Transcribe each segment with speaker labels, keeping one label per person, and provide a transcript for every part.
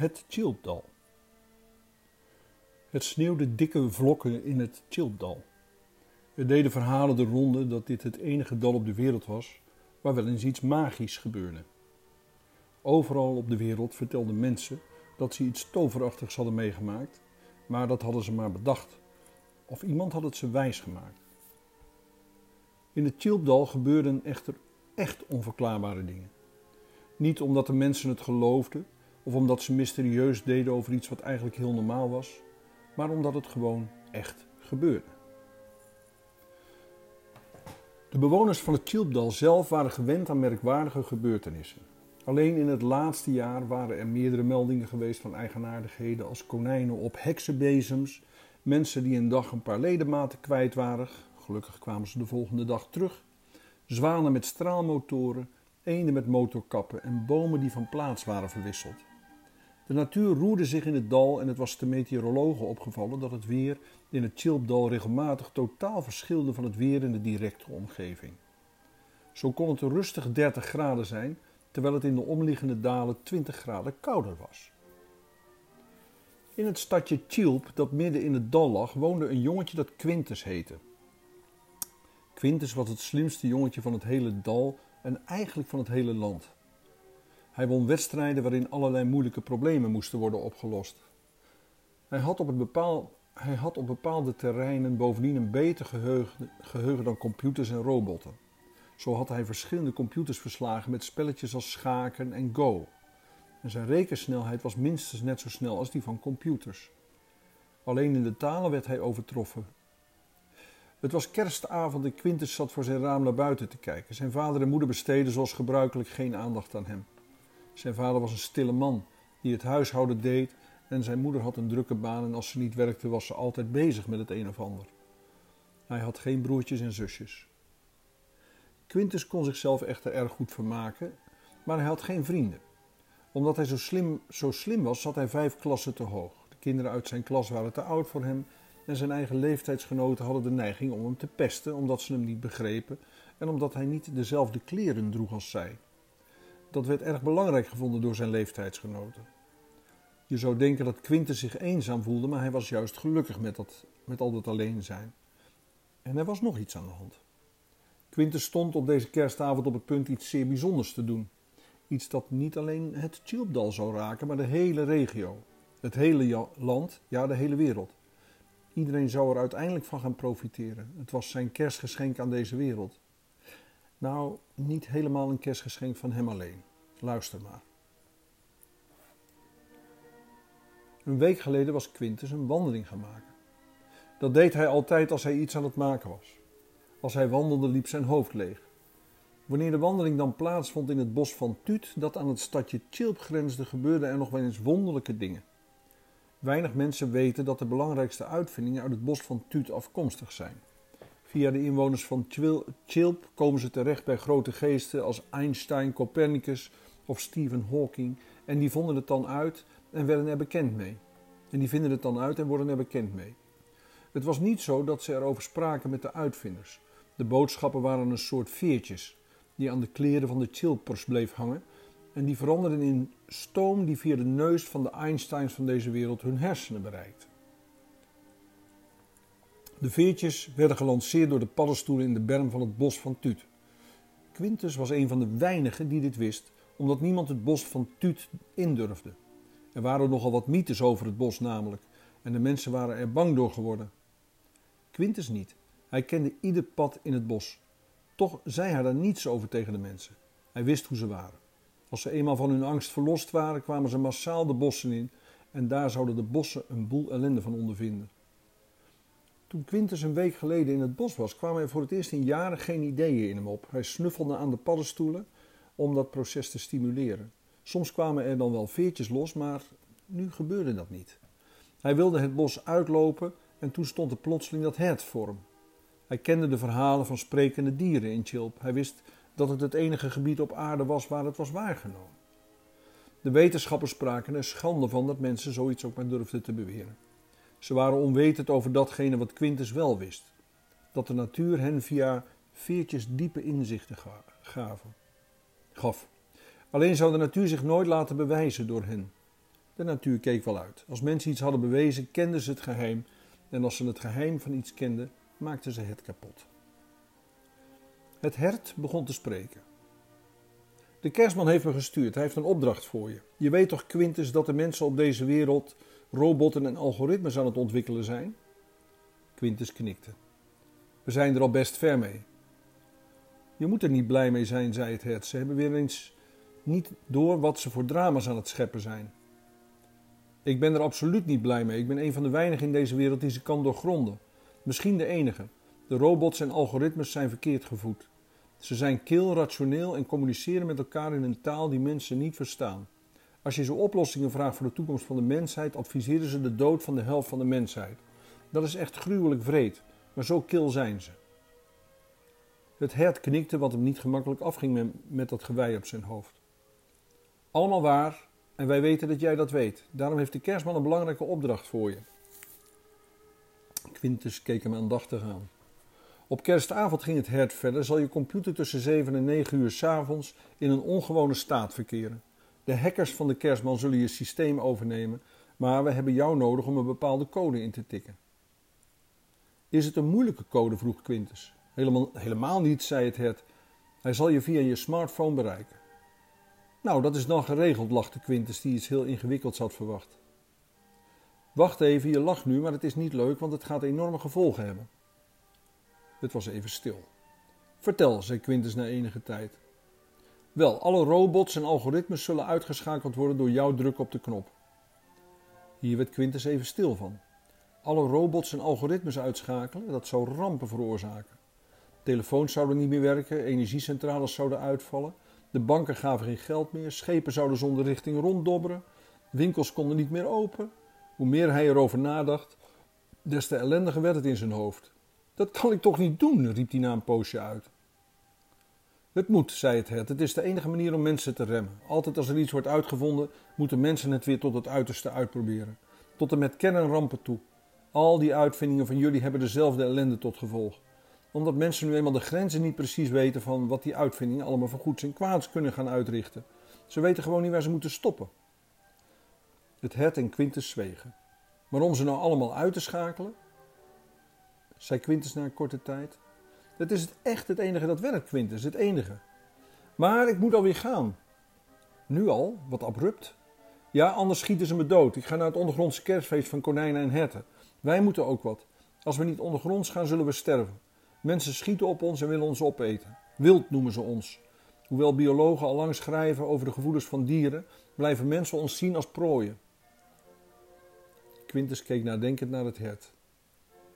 Speaker 1: Het Chilpdal. Het sneeuwde dikke vlokken in het Chilpdal. Er deden verhalen de ronde dat dit het enige dal op de wereld was waar wel eens iets magisch gebeurde. Overal op de wereld vertelden mensen dat ze iets toverachtigs hadden meegemaakt, maar dat hadden ze maar bedacht. Of iemand had het ze wijs gemaakt. In het Chilpdal gebeurden echter echt onverklaarbare dingen. Niet omdat de mensen het geloofden of omdat ze mysterieus deden over iets wat eigenlijk heel normaal was, maar omdat het gewoon echt gebeurde. De bewoners van het Chilpdal zelf waren gewend aan merkwaardige gebeurtenissen. Alleen in het laatste jaar waren er meerdere meldingen geweest van eigenaardigheden als konijnen op heksenbezems, mensen die een dag een paar ledematen kwijt waren, gelukkig kwamen ze de volgende dag terug, zwanen met straalmotoren, eenden met motorkappen en bomen die van plaats waren verwisseld. De natuur roerde zich in het dal en het was de meteorologen opgevallen dat het weer in het Chilpdal regelmatig totaal verschilde van het weer in de directe omgeving. Zo kon het rustig 30 graden zijn, terwijl het in de omliggende dalen 20 graden kouder was. In het stadje Chilp, dat midden in het dal lag, woonde een jongetje dat Quintus heette. Quintus was het slimste jongetje van het hele dal en eigenlijk van het hele land. Hij won wedstrijden waarin allerlei moeilijke problemen moesten worden opgelost. Hij had op, bepaal, hij had op bepaalde terreinen bovendien een beter geheugen, geheugen dan computers en robotten. Zo had hij verschillende computers verslagen met spelletjes als schaken en go. En zijn rekensnelheid was minstens net zo snel als die van computers. Alleen in de talen werd hij overtroffen. Het was kerstavond en Quintus zat voor zijn raam naar buiten te kijken. Zijn vader en moeder besteden zoals gebruikelijk geen aandacht aan hem. Zijn vader was een stille man die het huishouden deed en zijn moeder had een drukke baan en als ze niet werkte was ze altijd bezig met het een of ander. Hij had geen broertjes en zusjes. Quintus kon zichzelf echter erg goed vermaken, maar hij had geen vrienden. Omdat hij zo slim, zo slim was, zat hij vijf klassen te hoog. De kinderen uit zijn klas waren te oud voor hem en zijn eigen leeftijdsgenoten hadden de neiging om hem te pesten omdat ze hem niet begrepen en omdat hij niet dezelfde kleren droeg als zij. Dat werd erg belangrijk gevonden door zijn leeftijdsgenoten. Je zou denken dat Quintus zich eenzaam voelde, maar hij was juist gelukkig met, dat, met al dat alleen zijn. En er was nog iets aan de hand. Quintus stond op deze kerstavond op het punt iets zeer bijzonders te doen. Iets dat niet alleen het Chilpdal zou raken, maar de hele regio. Het hele land, ja, de hele wereld. Iedereen zou er uiteindelijk van gaan profiteren. Het was zijn kerstgeschenk aan deze wereld. Nou, niet helemaal een kerstgeschenk van hem alleen. Luister maar. Een week geleden was Quintus een wandeling gaan maken. Dat deed hij altijd als hij iets aan het maken was. Als hij wandelde liep zijn hoofd leeg. Wanneer de wandeling dan plaatsvond in het bos van Tuut, dat aan het stadje Chilp grensde, gebeurden er nog wel eens wonderlijke dingen. Weinig mensen weten dat de belangrijkste uitvindingen uit het bos van Tuut afkomstig zijn. Via de inwoners van Chilp komen ze terecht bij grote geesten als Einstein, Copernicus of Stephen Hawking en die vonden het dan uit en werden er bekend mee. En die vinden het dan uit en worden er bekend mee. Het was niet zo dat ze erover spraken met de uitvinders. De boodschappen waren een soort veertjes die aan de kleren van de chilpers bleef hangen en die veranderden in stoom die via de neus van de Einsteins van deze wereld hun hersenen bereikt. De veertjes werden gelanceerd door de paddenstoelen in de berm van het bos van Tuut. Quintus was een van de weinigen die dit wist, omdat niemand het bos van Tuut indurfde. Er waren nogal wat mythes over het bos namelijk, en de mensen waren er bang door geworden. Quintus niet. Hij kende ieder pad in het bos. Toch zei hij daar niets over tegen de mensen. Hij wist hoe ze waren. Als ze eenmaal van hun angst verlost waren, kwamen ze massaal de bossen in en daar zouden de bossen een boel ellende van ondervinden. Toen Quintus een week geleden in het bos was, kwamen er voor het eerst in jaren geen ideeën in hem op. Hij snuffelde aan de paddenstoelen om dat proces te stimuleren. Soms kwamen er dan wel veertjes los, maar nu gebeurde dat niet. Hij wilde het bos uitlopen en toen stond er plotseling dat hert voor hem. Hij kende de verhalen van sprekende dieren in Chilp. Hij wist dat het het enige gebied op aarde was waar het was waargenomen. De wetenschappers spraken er schande van dat mensen zoiets ook maar durfden te beweren. Ze waren onwetend over datgene wat Quintus wel wist: dat de natuur hen via veertjes diepe inzichten gaven, gaf. Alleen zou de natuur zich nooit laten bewijzen door hen. De natuur keek wel uit. Als mensen iets hadden bewezen, kenden ze het geheim. En als ze het geheim van iets kenden, maakten ze het kapot. Het hert begon te spreken. De kerstman heeft me gestuurd. Hij heeft een opdracht voor je. Je weet toch, Quintus, dat de mensen op deze wereld robotten en algoritmes aan het ontwikkelen zijn? Quintus knikte. We zijn er al best ver mee. Je moet er niet blij mee zijn, zei het hert. Ze hebben weer eens niet door wat ze voor drama's aan het scheppen zijn. Ik ben er absoluut niet blij mee. Ik ben een van de weinigen in deze wereld die ze kan doorgronden. Misschien de enige. De robots en algoritmes zijn verkeerd gevoed. Ze zijn kil, rationeel en communiceren met elkaar in een taal die mensen niet verstaan. Als je ze oplossingen vraagt voor de toekomst van de mensheid, adviseren ze de dood van de helft van de mensheid. Dat is echt gruwelijk vreed, maar zo kil zijn ze. Het hert knikte wat hem niet gemakkelijk afging met dat gewei op zijn hoofd. Allemaal waar en wij weten dat jij dat weet. Daarom heeft de kerstman een belangrijke opdracht voor je. Quintus keek hem aandachtig aan. Op kerstavond ging het hert verder. Zal je computer tussen 7 en 9 uur s avonds in een ongewone staat verkeren. De hackers van de kerstman zullen je systeem overnemen, maar we hebben jou nodig om een bepaalde code in te tikken. Is het een moeilijke code? vroeg Quintus. Helemaal, helemaal niet, zei het hert. Hij zal je via je smartphone bereiken. Nou, dat is dan geregeld, lachte Quintus, die iets heel ingewikkelds had verwacht. Wacht even, je lacht nu, maar het is niet leuk, want het gaat enorme gevolgen hebben. Het was even stil. Vertel, zei Quintus na enige tijd. Wel, alle robots en algoritmes zullen uitgeschakeld worden door jouw druk op de knop. Hier werd Quintus even stil van. Alle robots en algoritmes uitschakelen, dat zou rampen veroorzaken. Telefoons zouden niet meer werken, energiecentrales zouden uitvallen, de banken gaven geen geld meer, schepen zouden zonder richting ronddobberen, winkels konden niet meer open. Hoe meer hij erover nadacht, des te ellendiger werd het in zijn hoofd. Dat kan ik toch niet doen, riep hij na een poosje uit. Het moet, zei het hert. Het is de enige manier om mensen te remmen. Altijd als er iets wordt uitgevonden, moeten mensen het weer tot het uiterste uitproberen. Tot en met kernrampen toe. Al die uitvindingen van jullie hebben dezelfde ellende tot gevolg. Omdat mensen nu eenmaal de grenzen niet precies weten van wat die uitvindingen allemaal voor goeds en kwaads kunnen gaan uitrichten. Ze weten gewoon niet waar ze moeten stoppen. Het hert en Quintus zwegen. Maar om ze nou allemaal uit te schakelen, zei Quintus na een korte tijd. Dat is echt het enige dat werkt, Quintus, het enige. Maar ik moet alweer gaan. Nu al? Wat abrupt. Ja, anders schieten ze me dood. Ik ga naar het ondergrondse kerstfeest van konijnen en herten. Wij moeten ook wat. Als we niet ondergronds gaan, zullen we sterven. Mensen schieten op ons en willen ons opeten. Wild noemen ze ons. Hoewel biologen al lang schrijven over de gevoelens van dieren, blijven mensen ons zien als prooien. Quintus keek nadenkend naar het hert.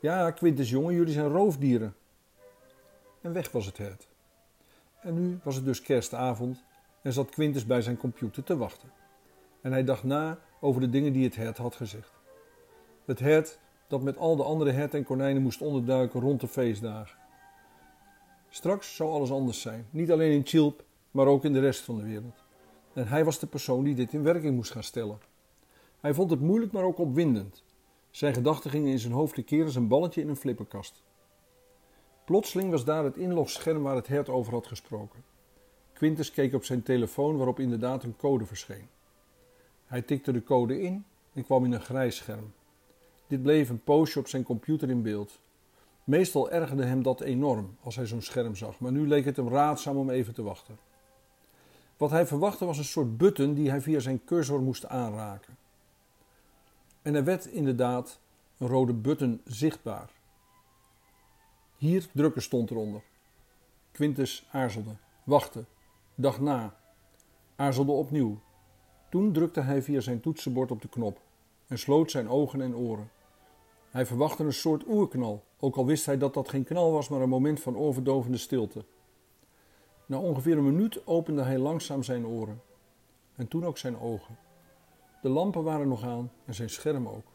Speaker 1: Ja, Quintus jongen, jullie zijn roofdieren. En weg was het hert. En nu was het dus kerstavond en zat Quintus bij zijn computer te wachten. En hij dacht na over de dingen die het hert had gezegd. Het hert dat met al de andere herten en konijnen moest onderduiken rond de feestdagen. Straks zou alles anders zijn, niet alleen in Chilp, maar ook in de rest van de wereld. En hij was de persoon die dit in werking moest gaan stellen. Hij vond het moeilijk, maar ook opwindend. Zijn gedachten gingen in zijn hoofd te keren als een balletje in een flipperkast. Plotseling was daar het inlogscherm waar het hert over had gesproken. Quintus keek op zijn telefoon waarop inderdaad een code verscheen. Hij tikte de code in en kwam in een grijs scherm. Dit bleef een poosje op zijn computer in beeld. Meestal ergerde hem dat enorm als hij zo'n scherm zag, maar nu leek het hem raadzaam om even te wachten. Wat hij verwachtte was een soort button die hij via zijn cursor moest aanraken. En er werd inderdaad een rode button zichtbaar. Hier drukken stond eronder. Quintus aarzelde, wachtte, dacht na, aarzelde opnieuw. Toen drukte hij via zijn toetsenbord op de knop en sloot zijn ogen en oren. Hij verwachtte een soort oerknal, ook al wist hij dat dat geen knal was, maar een moment van overdovende stilte. Na ongeveer een minuut opende hij langzaam zijn oren en toen ook zijn ogen. De lampen waren nog aan en zijn scherm ook.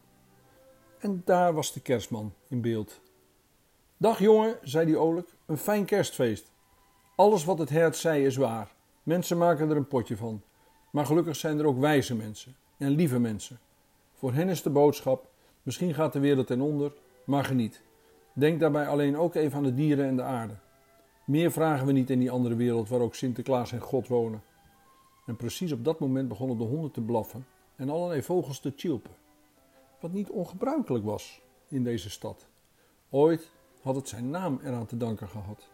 Speaker 1: En daar was de kerstman in beeld. Dag jongen, zei die oorlijk, een fijn kerstfeest. Alles wat het hert zei is waar. Mensen maken er een potje van. Maar gelukkig zijn er ook wijze mensen en lieve mensen. Voor hen is de boodschap: misschien gaat de wereld ten onder, maar geniet. Denk daarbij alleen ook even aan de dieren en de aarde. Meer vragen we niet in die andere wereld waar ook Sinterklaas en God wonen. En precies op dat moment begonnen de honden te blaffen en allerlei vogels te tjilpen, wat niet ongebruikelijk was in deze stad. Ooit had het zijn naam eraan te danken gehad.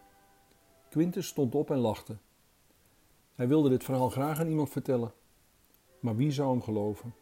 Speaker 1: Quintus stond op en lachte. Hij wilde dit verhaal graag aan iemand vertellen, maar wie zou hem geloven?